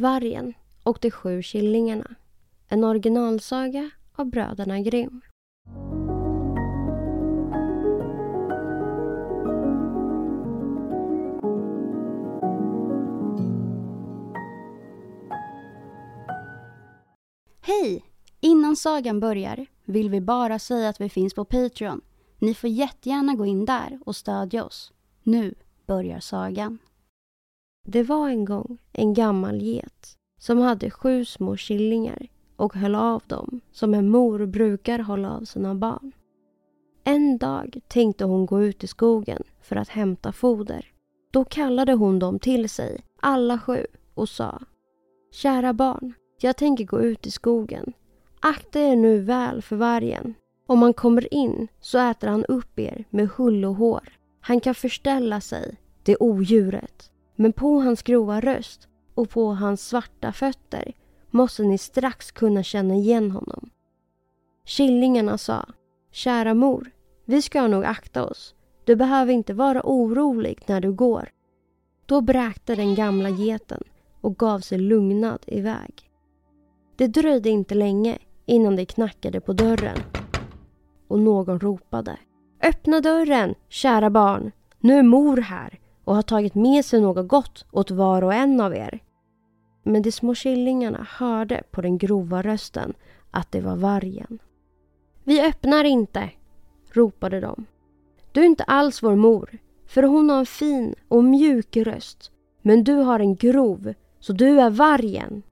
Vargen och de sju killingarna. En originalsaga av bröderna Grimm. Hej! Innan sagan börjar vill vi bara säga att vi finns på Patreon. Ni får jättegärna gå in där och stödja oss. Nu börjar sagan. Det var en gång en gammal get som hade sju små killingar och höll av dem som en mor brukar hålla av sina barn. En dag tänkte hon gå ut i skogen för att hämta foder. Då kallade hon dem till sig, alla sju, och sa Kära barn, jag tänker gå ut i skogen. Akta er nu väl för vargen. Om han kommer in så äter han upp er med hull och hår. Han kan förställa sig, det odjuret. Men på hans grova röst och på hans svarta fötter måste ni strax kunna känna igen honom. Killingarna sa, kära mor, vi ska nog akta oss. Du behöver inte vara orolig när du går. Då bräkte den gamla geten och gav sig lugnad iväg. Det dröjde inte länge innan det knackade på dörren och någon ropade. Öppna dörren, kära barn. Nu är mor här och har tagit med sig något gott åt var och en av er. Men de små killingarna hörde på den grova rösten att det var vargen. Vi öppnar inte, ropade de. Du är inte alls vår mor, för hon har en fin och mjuk röst. Men du har en grov, så du är vargen.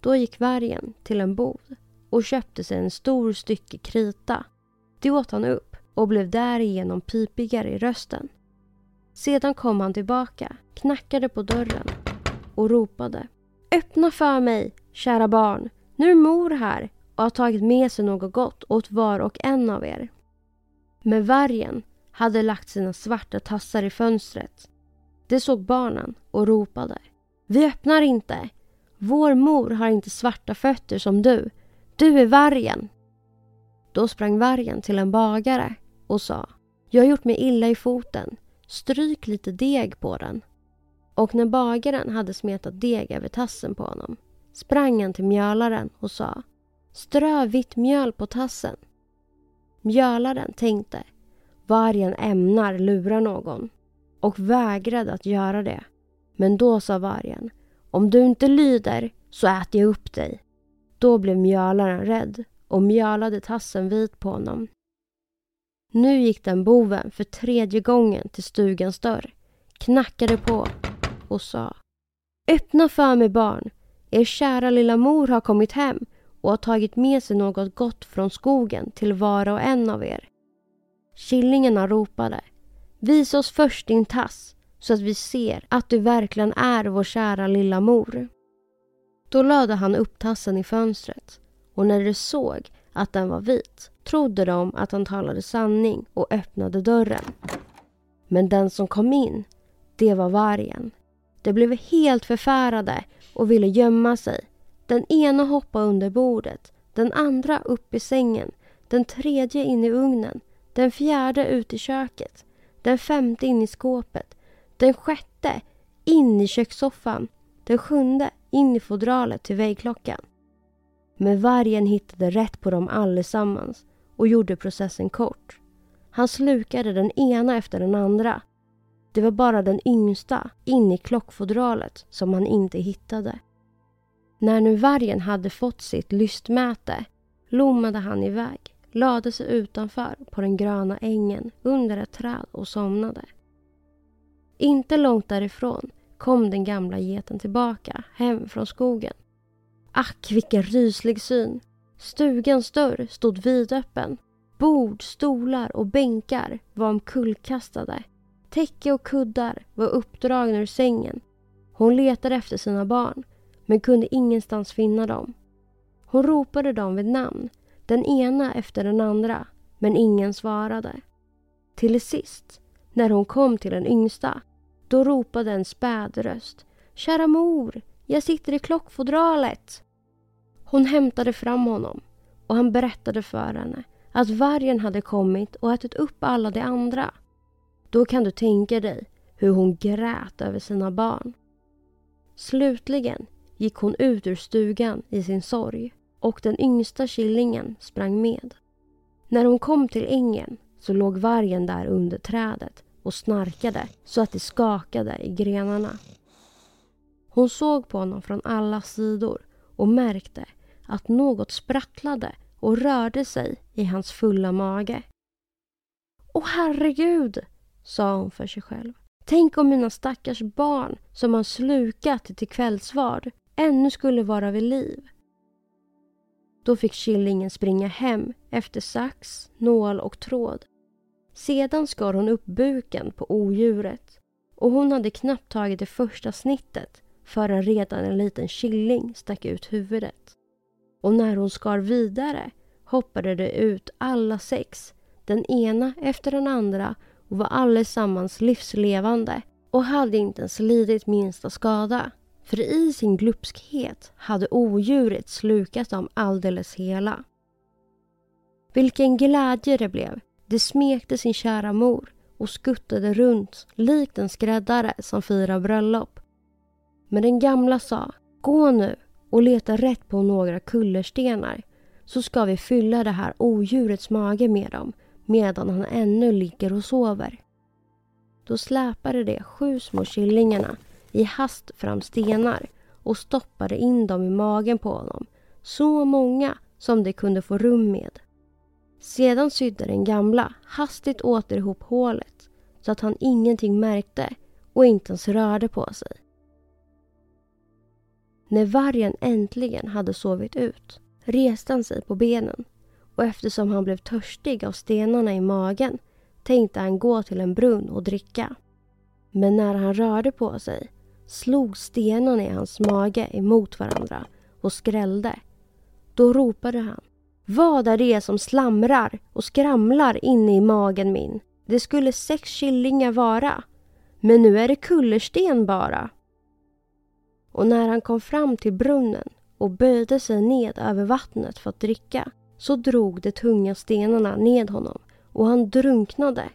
Då gick vargen till en bod och köpte sig en stor stycke krita. Det åt han upp och blev därigenom pipigare i rösten. Sedan kom han tillbaka, knackade på dörren och ropade. Öppna för mig, kära barn. Nu är mor här och har tagit med sig något gott åt var och en av er. Men vargen hade lagt sina svarta tassar i fönstret. Det såg barnen och ropade. Vi öppnar inte. Vår mor har inte svarta fötter som du. Du är vargen. Då sprang vargen till en bagare och sa. Jag har gjort mig illa i foten. Stryk lite deg på den. Och när bagaren hade smetat deg över tassen på honom sprang han till mjölaren och sa Strö vitt mjöl på tassen. Mjölaren tänkte Vargen ämnar lura någon och vägrade att göra det. Men då sa vargen Om du inte lyder så äter jag upp dig. Då blev mjölaren rädd och mjölade tassen vit på honom. Nu gick den boven för tredje gången till stugans dörr, knackade på och sa Öppna för mig barn, er kära lilla mor har kommit hem och har tagit med sig något gott från skogen till var och en av er. Killingarna ropade Visa oss först din tass så att vi ser att du verkligen är vår kära lilla mor. Då lade han upp tassen i fönstret och när de såg att den var vit trodde de att han talade sanning och öppnade dörren. Men den som kom in, det var vargen. De blev helt förfärade och ville gömma sig. Den ena hoppade under bordet, den andra upp i sängen, den tredje in i ugnen, den fjärde ut i köket, den femte in i skåpet, den sjätte in i kökssoffan, den sjunde in i fodralet till väggklockan. Men vargen hittade rätt på dem allesammans och gjorde processen kort. Han slukade den ena efter den andra. Det var bara den yngsta in i klockfodralet som han inte hittade. När nu vargen hade fått sitt lystmäte lommade han iväg, lade sig utanför på den gröna ängen under ett träd och somnade. Inte långt därifrån kom den gamla geten tillbaka hem från skogen. Ack, vilken ryslig syn! Stugans dörr stod vidöppen. Bord, stolar och bänkar var omkullkastade. Täcke och kuddar var uppdragna ur sängen. Hon letade efter sina barn, men kunde ingenstans finna dem. Hon ropade dem vid namn, den ena efter den andra, men ingen svarade. Till sist, när hon kom till den yngsta, då ropade en späd röst. Kära mor, jag sitter i klockfodralet. Hon hämtade fram honom och han berättade för henne att vargen hade kommit och ätit upp alla de andra. Då kan du tänka dig hur hon grät över sina barn. Slutligen gick hon ut ur stugan i sin sorg och den yngsta killingen sprang med. När hon kom till ängen så låg vargen där under trädet och snarkade så att det skakade i grenarna. Hon såg på honom från alla sidor och märkte att något sprattlade och rörde sig i hans fulla mage. Åh herregud, sa hon för sig själv. Tänk om mina stackars barn som han slukat till kvällsvard ännu skulle vara vid liv. Då fick killingen springa hem efter sax, nål och tråd. Sedan skar hon upp buken på odjuret och hon hade knappt tagit det första snittet förrän redan en liten killing stack ut huvudet. Och när hon skar vidare hoppade det ut alla sex, den ena efter den andra och var allesammans livslevande och hade inte ens lidit minsta skada. För i sin glupskhet hade odjuret slukat dem alldeles hela. Vilken glädje det blev. Det smekte sin kära mor och skuttade runt likt en skräddare som firar bröllop. Men den gamla sa, gå nu och letar rätt på några kullerstenar så ska vi fylla det här odjurets mage med dem medan han ännu ligger och sover. Då släpade de sju små killingarna i hast fram stenar och stoppade in dem i magen på honom. Så många som de kunde få rum med. Sedan sydde den gamla hastigt åter ihop hålet så att han ingenting märkte och inte ens rörde på sig. När vargen äntligen hade sovit ut reste han sig på benen och eftersom han blev törstig av stenarna i magen tänkte han gå till en brunn och dricka. Men när han rörde på sig slog stenarna i hans mage emot varandra och skrällde. Då ropade han. Vad är det som slamrar och skramlar inne i magen min? Det skulle sex killingar vara. Men nu är det kullersten bara. Och när han kom fram till brunnen och böjde sig ned över vattnet för att dricka så drog de tunga stenarna ned honom och han drunknade.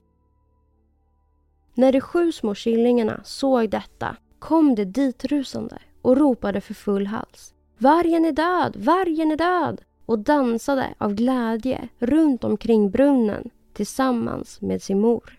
När de sju små killingarna såg detta kom de ditrusande och ropade för full hals. Vargen är död! Vargen är död! och dansade av glädje runt omkring brunnen tillsammans med sin mor.